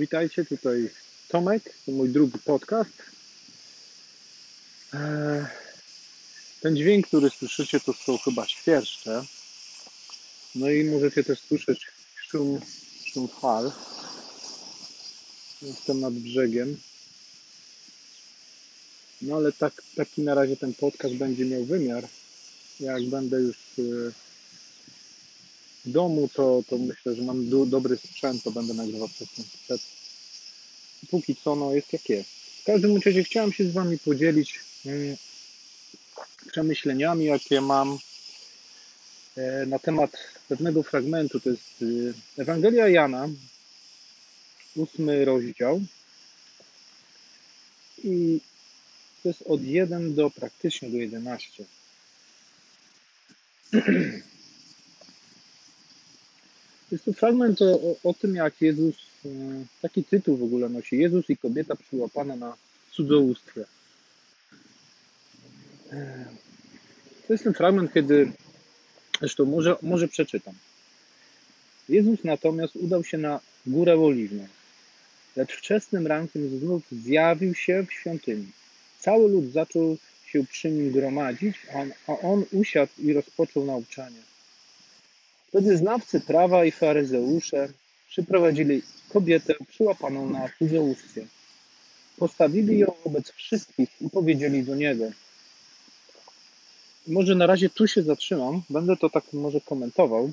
Witajcie, tutaj Tomek, to mój drugi podcast. Eee, ten dźwięk, który słyszycie, to są chyba świerszcze. No i możecie też słyszeć szum, szum fal. Jestem nad brzegiem. No ale tak, taki na razie ten podcast będzie miał wymiar. Jak będę już e, domu, to, to myślę, że mam do, dobry sprzęt, to będę nagrywał przez ten. Póki co, no jest jak jest. W każdym razie chciałem się z Wami podzielić mm, przemyśleniami, jakie mam e, na temat pewnego fragmentu. To jest e, Ewangelia Jana, ósmy rozdział. I to jest od 1 do praktycznie do 11. Jest to fragment o, o, tym, jak Jezus, e, taki tytuł w ogóle nosi, Jezus i kobieta przyłapana na cudzołóstwie. E, to jest ten fragment, kiedy, zresztą może, może przeczytam. Jezus natomiast udał się na górę Oliwną, lecz wczesnym rankiem znów zjawił się w świątyni. Cały lud zaczął się przy nim gromadzić, a on usiadł i rozpoczął nauczanie. Wtedy znawcy prawa i faryzeusze przyprowadzili kobietę przyłapaną na cudzołóstwie. Postawili ją wobec wszystkich i powiedzieli do niego. Może na razie tu się zatrzymam, będę to tak może komentował,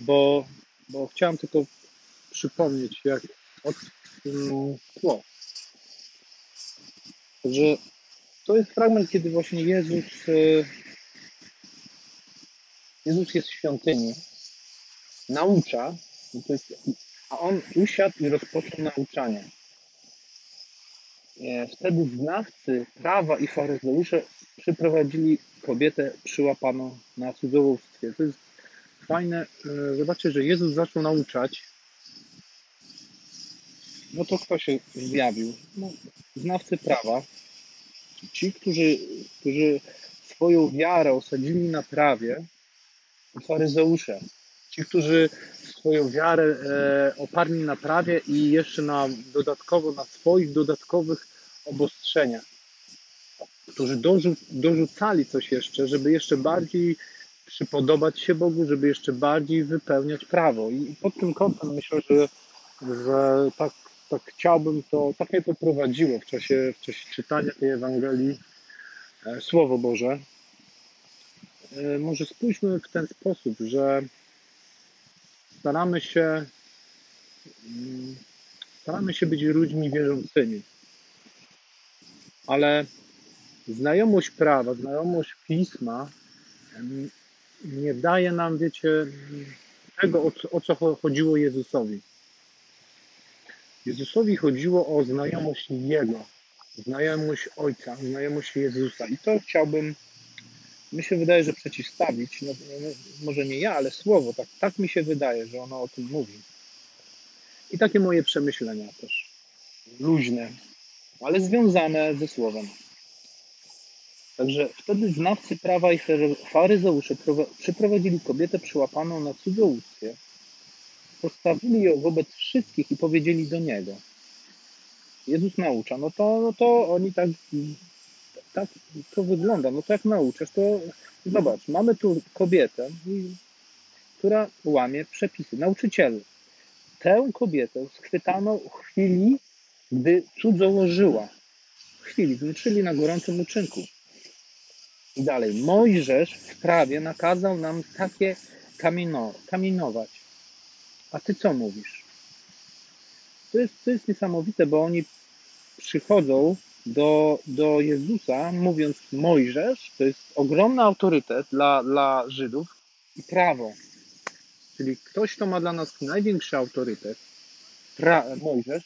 bo, bo chciałem tylko przypomnieć, jak od tło. Że to jest fragment, kiedy właśnie Jezus e, Jezus jest w świątyni, naucza, jest, a on usiadł i rozpoczął nauczanie. E, wtedy znawcy prawa i faryzeusze przyprowadzili kobietę przyłapaną na cudzołóstwie. To jest fajne. E, zobaczcie, że Jezus zaczął nauczać. No to kto się zjawił? No, znawcy prawa. Ci, którzy, którzy swoją wiarę osadzili na prawie, faryzeusze. Ci, którzy swoją wiarę e, oparli na prawie i jeszcze na dodatkowo na swoich dodatkowych obostrzeniach, którzy dorzu, dorzucali coś jeszcze, żeby jeszcze bardziej przypodobać się Bogu, żeby jeszcze bardziej wypełniać prawo. I pod tym kątem myślę, że, że tak, tak chciałbym to, tak mnie to prowadziło w czasie, w czasie czytania tej Ewangelii e, Słowo Boże. E, może spójrzmy w ten sposób, że staramy się mm, staramy się być ludźmi wierzącymi, ale znajomość prawa, znajomość pisma nie daje nam, wiecie, tego, o co, o co chodziło Jezusowi. Jezusowi chodziło o znajomość Jego, znajomość Ojca, znajomość Jezusa. I to chciałbym mi się wydaje, że przeciwstawić, no, no, może nie ja, ale słowo, tak, tak mi się wydaje, że ono o tym mówi. I takie moje przemyślenia też, luźne, ale związane ze słowem. Także wtedy znawcy prawa i faryzeusze przyprowadzili kobietę przyłapaną na cudzołóstwie, postawili ją wobec wszystkich i powiedzieli do niego. Jezus naucza, no to, no to oni tak tak to wygląda. No to jak nauczysz, to zobacz, mamy tu kobietę, która łamie przepisy. Nauczycielu. Tę kobietę schwytano w chwili, gdy cudzołożyła. W chwili, czyli na gorącym uczynku. I dalej. Mojżesz w prawie nakazał nam takie kamieno, kamienować. A ty co mówisz? To jest, to jest niesamowite, bo oni przychodzą do, do Jezusa, mówiąc Mojżesz, to jest ogromny autorytet dla, dla Żydów i prawo. Czyli ktoś, kto ma dla nas największy autorytet, pra, Mojżesz,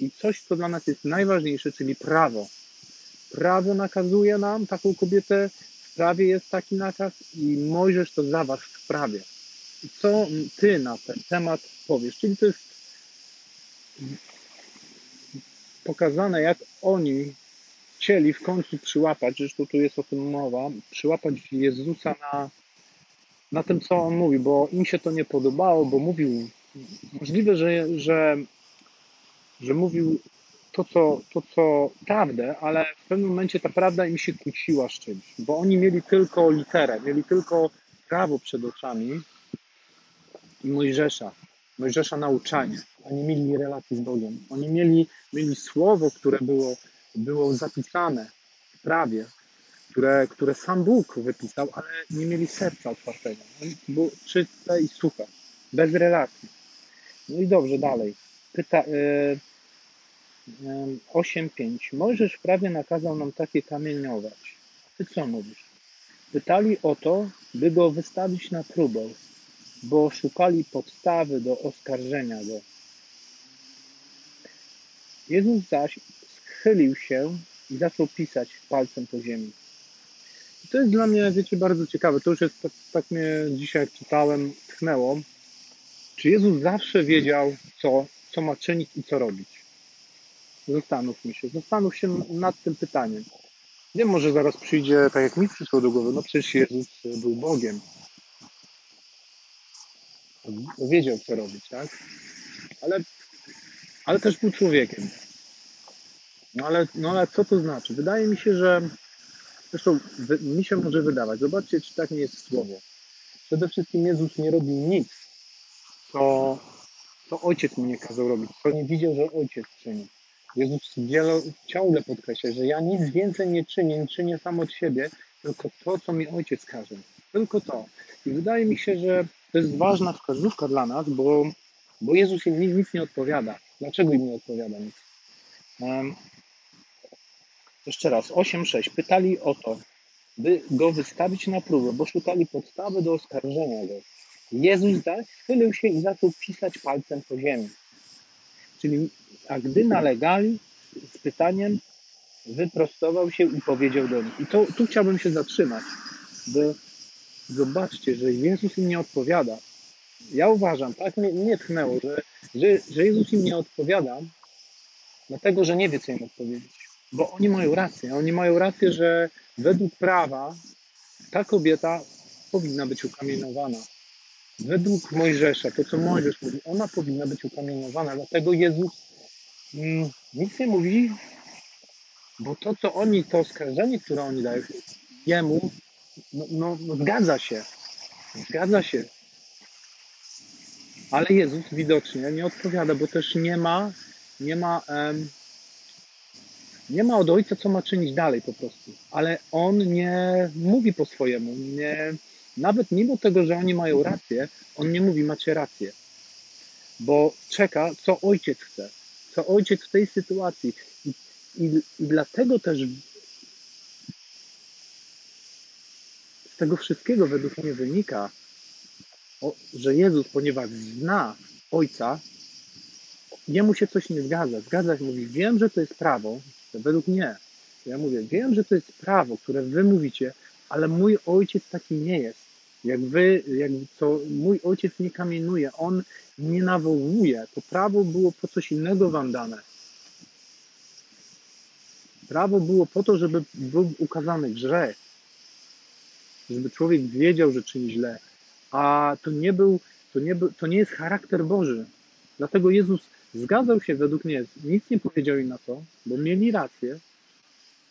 i coś, co dla nas jest najważniejsze, czyli prawo. Prawo nakazuje nam taką kobietę, w prawie jest taki nakaz i Mojżesz to zawarł w prawie. I co ty na ten temat powiesz? Czyli to jest pokazane, jak oni chcieli w końcu przyłapać, zresztą tu jest o tym mowa, przyłapać Jezusa na, na tym, co on mówi, bo im się to nie podobało, bo mówił możliwe, że, że, że mówił to co, to, co prawdę, ale w pewnym momencie ta prawda im się kłóciła z czymś, bo oni mieli tylko literę, mieli tylko prawo przed oczami i Mojżesza, Mojżesza nauczanie. Oni mieli relacje z Bogiem. Oni mieli, mieli słowo, które było, było zapisane w prawie, które, które sam Bóg wypisał, ale nie mieli serca otwartego. Było czyste i suche, bez relacji. No i dobrze, dalej. Pyta, y, 8.5. Mojżesz prawie nakazał nam takie kamieniować. Ty co mówisz? Pytali o to, by go wystawić na próbę, bo szukali podstawy do oskarżenia go. Jezus zaś schylił się i zaczął pisać palcem po ziemi. I to jest dla mnie, wiecie, bardzo ciekawe. To już jest, tak, tak mnie dzisiaj jak czytałem, tchnęło. Czy Jezus zawsze wiedział, co, co ma czynić i co robić? Zastanówmy się, zastanów się nad tym pytaniem. Nie może zaraz przyjdzie, tak jak mi przyszło do głowy, no przecież Jezus był Bogiem. Wiedział, co robić, tak? Ale, ale też był człowiekiem. No ale, no ale co to znaczy? Wydaje mi się, że zresztą mi się może wydawać. Zobaczcie, czy tak nie jest słowo. Przede wszystkim Jezus nie robi nic, co, co ojciec mu nie kazał robić, co nie widział, że ojciec czyni. Jezus wielo, ciągle podkreśla, że ja nic więcej nie czynię, nie czynię sam od siebie, tylko to, co mi ojciec każe. Tylko to. I wydaje mi się, że to jest ważna wskazówka dla nas, bo, bo Jezus im nic nie odpowiada. Dlaczego im nie odpowiada nic? Um, jeszcze raz, 8.6. Pytali o to, by go wystawić na próbę, bo szukali podstawy do oskarżenia go. Jezus zaś schylił się i zaczął pisać palcem po ziemi. Czyli, a gdy nalegali z pytaniem, wyprostował się i powiedział do nich. I to, tu chciałbym się zatrzymać, bo zobaczcie, że Jezus im nie odpowiada. Ja uważam, tak mnie, mnie tchnęło, że, że, że Jezus im nie odpowiada, dlatego że nie wie, co im odpowiedzieć. Bo oni mają rację. Oni mają rację, że według prawa ta kobieta powinna być ukamienowana. Według Mojżesza, to co Mojżesz mówi, ona powinna być ukamienowana. Dlatego Jezus mm, nic nie mówi, bo to, co oni, to oskarżenie, które oni dają jemu, no, no, no zgadza się. Zgadza się. Ale Jezus widocznie nie odpowiada, bo też nie ma, nie ma, nie ma od Ojca, co ma czynić dalej po prostu. Ale On nie mówi po swojemu, nie, nawet mimo tego, że oni mają rację, on nie mówi, macie rację. Bo czeka, co ojciec chce. Co ojciec w tej sytuacji. I, i, i dlatego też z tego wszystkiego według mnie wynika, że Jezus, ponieważ zna Ojca, jemu się coś nie zgadza. Zgadza się, mówi, wiem, że to jest prawo, według mnie. Ja mówię, wiem, że to jest prawo, które wy mówicie, ale mój ojciec taki nie jest. Jak wy, jak to mój ojciec nie kamienuje, on nie nawołuje. To prawo było po coś innego wam dane. Prawo było po to, żeby był ukazany grzech. Żeby człowiek wiedział, że czyni źle. A to nie był, to nie, był, to nie jest charakter Boży. Dlatego Jezus zgadzał się według mnie, nic nie powiedział im na to, bo mieli rację,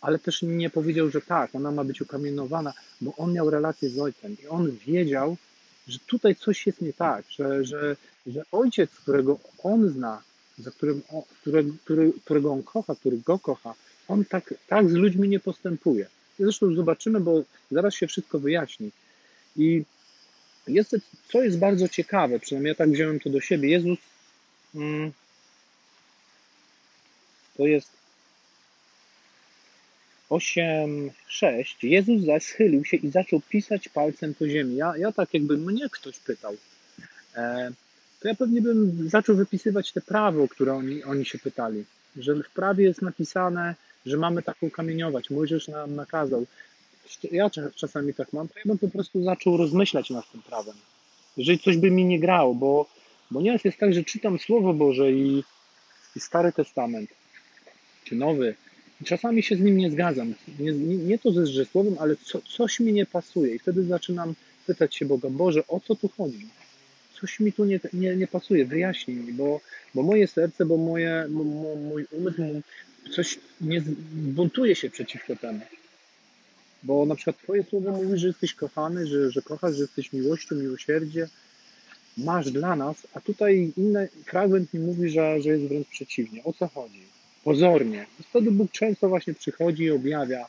ale też nie powiedział, że tak, ona ma być ukamienowana, bo on miał relację z ojcem i on wiedział, że tutaj coś jest nie tak, że, że, że ojciec, którego on zna, za którym, który, który, którego on kocha, który go kocha, on tak, tak z ludźmi nie postępuje. Zresztą zobaczymy, bo zaraz się wszystko wyjaśni. I jest, co jest bardzo ciekawe, przynajmniej ja tak wziąłem to do siebie, Jezus mm, to jest 8:6 Jezus zaś schylił się i zaczął pisać palcem po ziemi. Ja, ja tak jakby mnie ktoś pytał, e, to ja pewnie bym zaczął wypisywać te prawo, które oni, oni się pytali. Że w prawie jest napisane, że mamy taką kamieniować. Mojżesz nam nakazał. Ja czasami tak mam, to ja bym po prostu zaczął rozmyślać nad tym prawem. Jeżeli coś by mi nie grało, bo, bo nieraz jest tak, że czytam Słowo Boże i, i Stary Testament, czy Nowy, czasami się z nim nie zgadzam. Nie, nie, to ze Zrzesłowem, ale co, coś mi nie pasuje. I wtedy zaczynam pytać się Boga, Boże, o co tu chodzi? coś mi tu nie, nie, nie pasuje, wyjaśnij mi, bo, bo moje serce, bo moje, mój umysł, coś nie buntuje się przeciwko temu. Bo na przykład Twoje słowo mówi, że jesteś kochany, że, że kochasz, że jesteś miłością, miłosierdzie, masz dla nas, a tutaj inny fragment mi mówi, że, że jest wręcz przeciwnie. O co chodzi? Pozornie. Wtedy Bóg często właśnie przychodzi i objawia,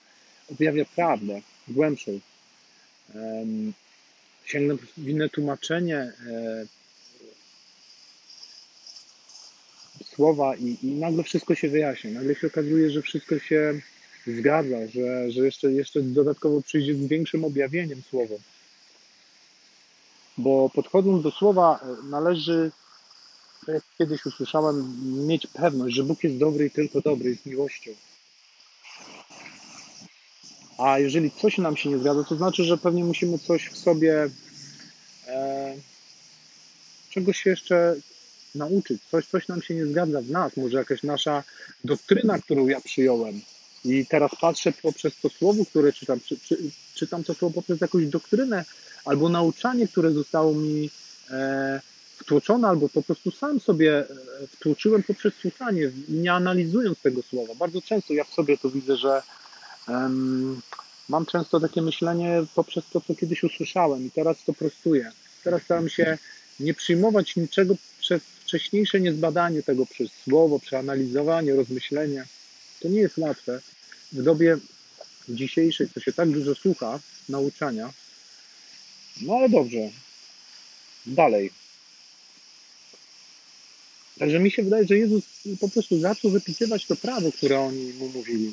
objawia prawdę głębszą. Sięgnę w inne tłumaczenie e, słowa i, i nagle wszystko się wyjaśnia. Nagle się okazuje, że wszystko się zgadza, że, że jeszcze, jeszcze dodatkowo przyjdzie z większym objawieniem słowo. Bo podchodząc do słowa, e, należy, tak jak kiedyś usłyszałem, mieć pewność, że Bóg jest dobry i tylko dobry, jest miłością. A jeżeli coś nam się nie zgadza, to znaczy, że pewnie musimy coś w sobie e, czegoś jeszcze nauczyć. Coś, coś nam się nie zgadza w nas. Może jakaś nasza doktryna, którą ja przyjąłem. I teraz patrzę poprzez to słowo, które czytam. Czy, czy, czytam to słowo poprzez jakąś doktrynę albo nauczanie, które zostało mi e, wtłoczone, albo po prostu sam sobie e, wtłoczyłem poprzez słuchanie, nie analizując tego słowa. Bardzo często ja w sobie to widzę, że mam często takie myślenie poprzez to, co kiedyś usłyszałem i teraz to prostuję. Teraz staram się nie przyjmować niczego przez wcześniejsze niezbadanie tego przez słowo, przeanalizowanie, rozmyślenie. To nie jest łatwe. W dobie dzisiejszej, co się tak dużo słucha, nauczania. No ale dobrze. Dalej. Także mi się wydaje, że Jezus po prostu zaczął wypisywać to prawo, które oni mu mówili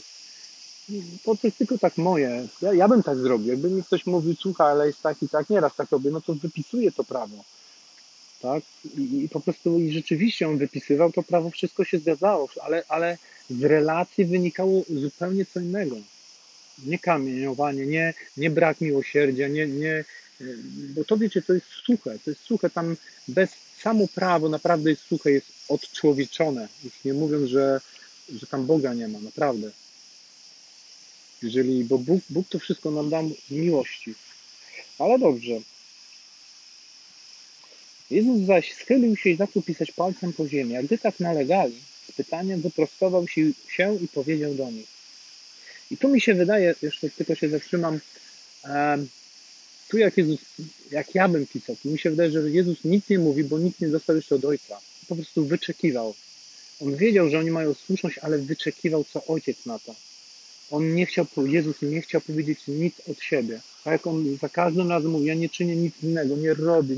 to jest tylko tak moje. Ja, ja bym tak zrobił. Jakby mi ktoś mówił, słuchaj, ale jest tak i tak, nieraz tak robię, no to wypisuję to prawo. Tak? I, I, po prostu i rzeczywiście on wypisywał to prawo, wszystko się zgadzało, ale, ale z relacji wynikało zupełnie co innego. Nie kamieniowanie, nie, nie brak miłosierdzia, nie, nie, bo to wiecie, to jest suche, to jest suche, tam bez samo prawo naprawdę jest suche, jest odczłowieczone. Już nie mówiąc, że, że tam Boga nie ma, naprawdę. Jeżeli, bo Bóg, Bóg to wszystko nam da z miłości. Ale dobrze. Jezus zaś schylił się i zaczął pisać palcem po ziemi. A gdy tak nalegali, z pytaniem wyprostował się, i powiedział do nich. I tu mi się wydaje, jeszcze tylko się zatrzymam, tu jak Jezus, jak ja bym pisał, tu mi się wydaje, że Jezus nic nie mówi, bo nic nie dostał jeszcze od Ojca. Po prostu wyczekiwał. On wiedział, że oni mają słuszność, ale wyczekiwał, co Ojciec na to. On nie chciał, Jezus nie chciał powiedzieć nic od siebie. Tak jak on za każdym razem mówi, ja nie czynię nic innego, nie robię,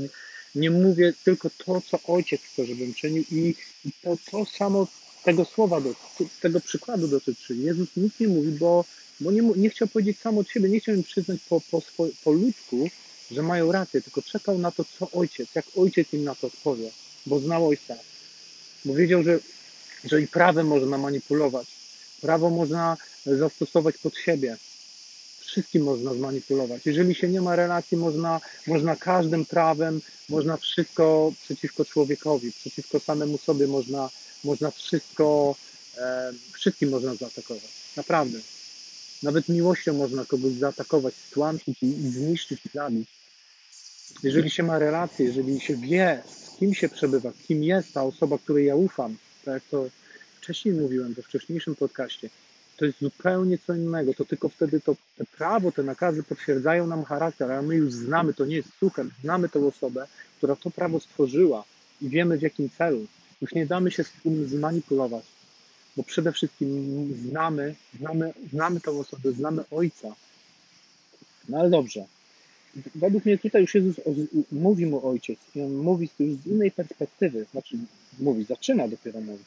nie, mówię tylko to, co Ojciec chce, żebym czynił i, to, to samo tego słowa, do, tego przykładu dotyczy. Jezus nic nie mówi, bo, bo nie, nie chciał powiedzieć sam od siebie, nie chciał im przyznać po, po, po ludzku, że mają rację, tylko czekał na to, co Ojciec, jak Ojciec im na to odpowie, bo znał Ojca. Bo wiedział, że, że i prawem można manipulować, prawo można zastosować pod siebie. Wszystkim można zmanipulować. Jeżeli się nie ma relacji, można, można każdym prawem, można wszystko przeciwko człowiekowi, przeciwko samemu sobie, można, można wszystko, e, wszystkim można zaatakować. Naprawdę. Nawet miłością można kogoś zaatakować, stłamsić i, i zniszczyć i zabić. Jeżeli się ma relacje, jeżeli się wie, z kim się przebywa, kim jest ta osoba, której ja ufam, tak jak to wcześniej mówiłem we wcześniejszym podcaście, to jest zupełnie co innego. To tylko wtedy to, prawo, te nakazy potwierdzają nam charakter, a my już znamy, to nie jest suche, znamy tę osobę, która to prawo stworzyła i wiemy w jakim celu. Już nie damy się z tym zmanipulować, bo przede wszystkim znamy, znamy, znamy tę osobę, znamy Ojca. No ale dobrze. Według mnie tutaj już Jezus mówi mu Ojciec i on mówi już z innej perspektywy, znaczy mówi, zaczyna dopiero mówić.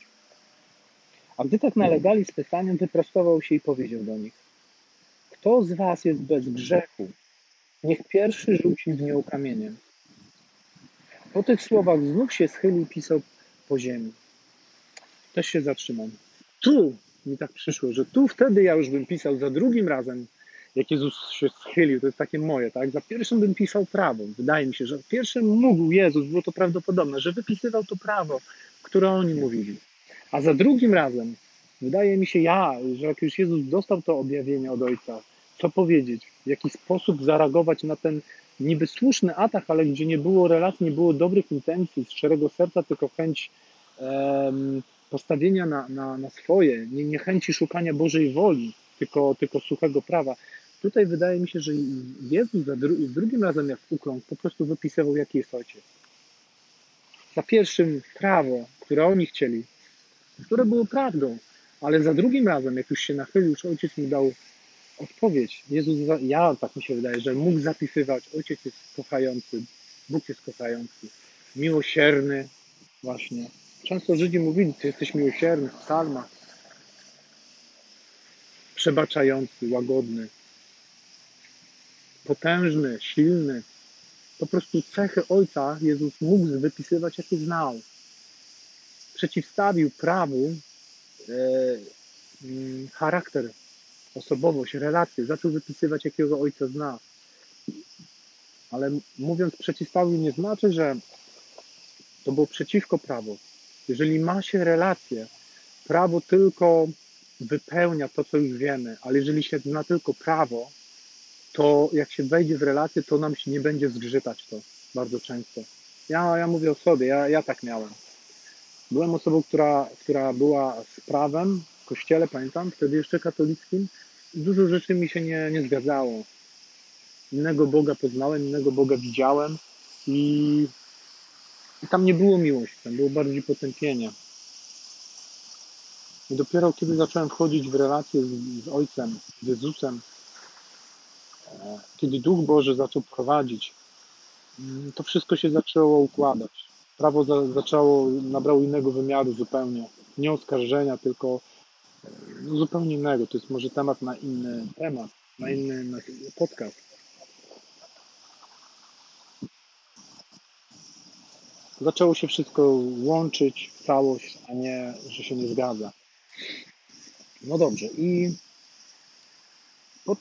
A gdy tak nalegali z pytaniem, wyprostował się i powiedział do nich: Kto z was jest bez grzechu? Niech pierwszy rzuci w nią kamieniem. Po tych słowach znów się schylił i pisał po ziemi. Też się zatrzymam. Tu mi tak przyszło, że tu wtedy ja już bym pisał za drugim razem, jak Jezus się schylił, to jest takie moje, tak? Za pierwszym bym pisał prawo. Wydaje mi się, że pierwszym mógł Jezus, było to prawdopodobne, że wypisywał to prawo, które oni mówili. A za drugim razem, wydaje mi się ja, że jak już Jezus dostał to objawienie od Ojca, co powiedzieć, w jaki sposób zareagować na ten niby słuszny atak, ale gdzie nie było relacji, nie było dobrych intencji, z szczerego serca, tylko chęć um, postawienia na, na, na swoje, nie, nie chęci szukania Bożej woli, tylko, tylko suchego prawa. Tutaj wydaje mi się, że Jezus za dru drugim razem jak ukląkł, po prostu wypisywał, jaki jest ojciec. Za pierwszym prawo, które oni chcieli, które było prawdą, ale za drugim razem, jak już się nachylił, już ojciec mu dał odpowiedź. Jezus, ja tak mi się wydaje, że mógł zapisywać, ojciec jest kochający, Bóg jest kochający, miłosierny, właśnie. Często Żydzi mówili, ty jesteś miłosierny w psalmach, przebaczający, łagodny, potężny, silny. Po prostu cechy Ojca Jezus mógł wypisywać, jakie znał. Przeciwstawił prawu e, mm, charakter, osobowość, relacje. Zaczął wypisywać, jakiego Ojca zna. Ale mówiąc przeciwstawił nie znaczy, że to było przeciwko prawu. Jeżeli ma się relacje, prawo tylko wypełnia to, co już wiemy, ale jeżeli się zna tylko prawo, to jak się wejdzie w relację, to nam się nie będzie zgrzytać to bardzo często. Ja, ja mówię o sobie, ja, ja tak miałem. Byłem osobą, która, która była z prawem w kościele, pamiętam, wtedy jeszcze katolickim. Dużo rzeczy mi się nie, nie zgadzało. Innego Boga poznałem, innego Boga widziałem i, i tam nie było miłości, tam było bardziej potępienie. I dopiero kiedy zacząłem wchodzić w relację z, z Ojcem, z Jezusem, kiedy Duch Boży zaczął prowadzić, mm, to wszystko się zaczęło układać. Prawo za, zaczęło, nabrało innego wymiaru zupełnie. Nie oskarżenia, tylko no, zupełnie innego. To jest może temat na inny temat, na inny na podcast. Zaczęło się wszystko łączyć w całość, a nie, że się nie zgadza. No dobrze, i pod,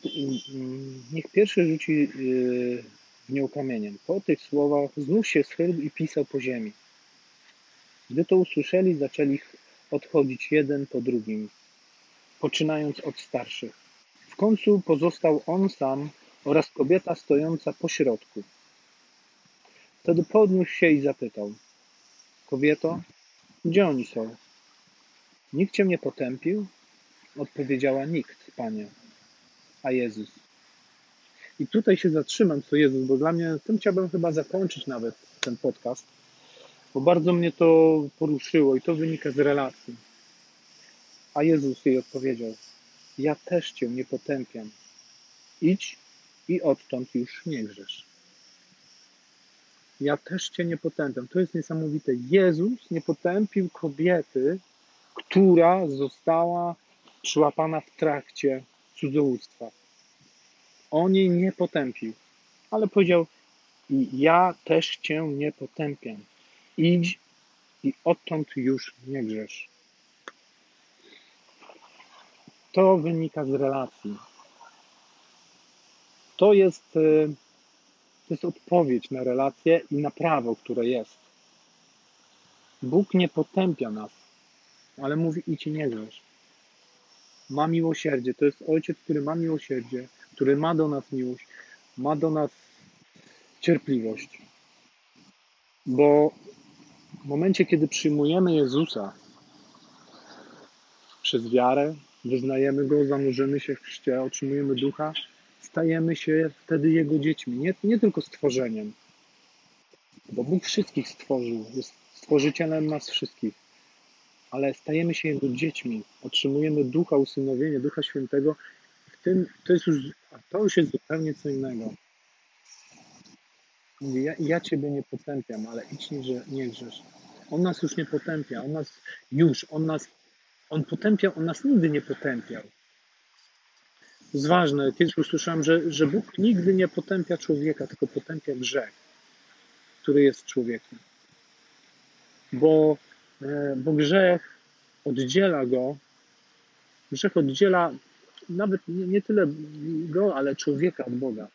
niech pierwszy rzuci y, w nią kamieniem. Po tych słowach znów się schylił i pisał po ziemi. Gdy to usłyszeli, zaczęli odchodzić jeden po drugim, poczynając od starszych. W końcu pozostał on sam oraz kobieta stojąca po środku. Wtedy podniósł się i zapytał: Kobieto, gdzie oni są? Nikt cię nie potępił? Odpowiedziała nikt, panie a Jezus. I tutaj się zatrzymam, co Jezus, bo dla mnie, tym chciałbym chyba zakończyć nawet ten podcast, bo bardzo mnie to poruszyło i to wynika z relacji. A Jezus jej odpowiedział: Ja też cię nie potępiam. Idź i odtąd już nie grzesz. Ja też cię nie potępiam. To jest niesamowite. Jezus nie potępił kobiety, która została przyłapana w trakcie cudzołóstwa. On jej nie potępił, ale powiedział: I ja też cię nie potępiam. Idź i odtąd już nie grzesz. To wynika z relacji. To jest, e, to jest odpowiedź na relację i na prawo, które jest. Bóg nie potępia nas, ale mówi: idź i nie grzesz ma miłosierdzie. To jest ojciec, który ma miłosierdzie, który ma do nas miłość, ma do nas cierpliwość. Bo w momencie, kiedy przyjmujemy Jezusa przez wiarę, wyznajemy Go, zanurzymy się w chrzcie, otrzymujemy ducha, stajemy się wtedy Jego dziećmi, nie, nie tylko stworzeniem. Bo Bóg wszystkich stworzył, jest stworzycielem nas wszystkich ale stajemy się Jego dziećmi, otrzymujemy ducha usynowienia, ducha świętego. W tym to jest już, to już jest zupełnie co innego. Mówi, ja, ja Ciebie nie potępiam, ale idź że nie grzesz. On nas już nie potępia, On nas już, On nas, On potępia, On nas nigdy nie potępiał. To jest ważne. Kiedyś usłyszałem, że, że Bóg nigdy nie potępia człowieka, tylko potępia grzech, który jest człowiekiem. Bo E, bo grzech oddziela go, grzech oddziela nawet nie, nie tyle go, ale człowieka od Boga.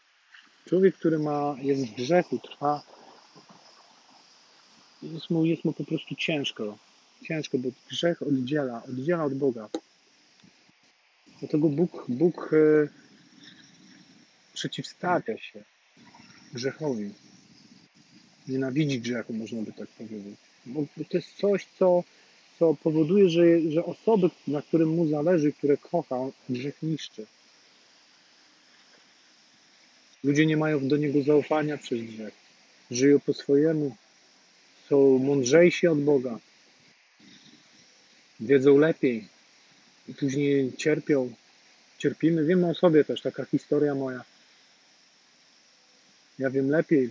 Człowiek, który ma, jest w grzechu, trwa, jest mu, jest mu po prostu ciężko. Ciężko, bo grzech oddziela, oddziela od Boga. Dlatego Bóg, Bóg e, przeciwstawia się grzechowi. Nienawidzi grzechu, można by tak powiedzieć. Bo to jest coś, co, co powoduje, że, że osoby, na którym mu zależy, które kocha, grzech niszczy. Ludzie nie mają do niego zaufania przez grzech. Żyją po swojemu. Są mądrzejsi od Boga. Wiedzą lepiej. I później cierpią. Cierpimy. Wiem o sobie też, taka historia moja. Ja wiem lepiej.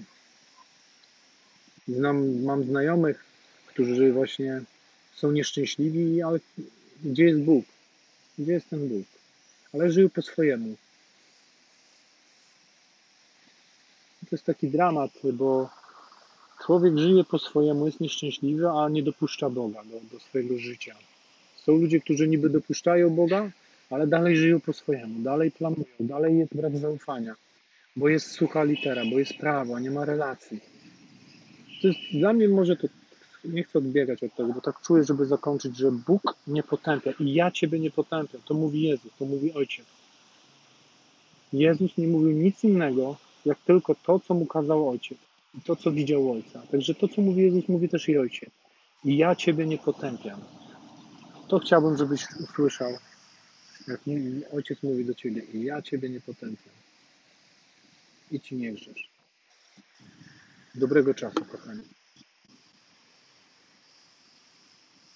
Znam, mam znajomych, którzy właśnie są nieszczęśliwi, ale gdzie jest Bóg? Gdzie jest ten Bóg? Ale żyją po swojemu. To jest taki dramat, bo człowiek żyje po swojemu, jest nieszczęśliwy, a nie dopuszcza Boga do, do swojego życia. Są ludzie, którzy niby dopuszczają Boga, ale dalej żyją po swojemu, dalej planują, dalej jest brak zaufania, bo jest sucha litera, bo jest prawo, nie ma relacji. To jest, dla mnie może to, nie chcę odbiegać od tego, bo tak czuję, żeby zakończyć, że Bóg nie potępia i ja Ciebie nie potępiam. To mówi Jezus, to mówi Ojciec. Jezus nie mówił nic innego, jak tylko to, co mu kazał Ojciec i to, co widział Ojca. Także to, co mówi Jezus, mówi też i Ojciec. I ja Ciebie nie potępiam. To chciałbym, żebyś usłyszał, jak Ojciec mówi do Ciebie i ja Ciebie nie potępiam. I Ci nie grzesz. Dobrego czasu, kochani.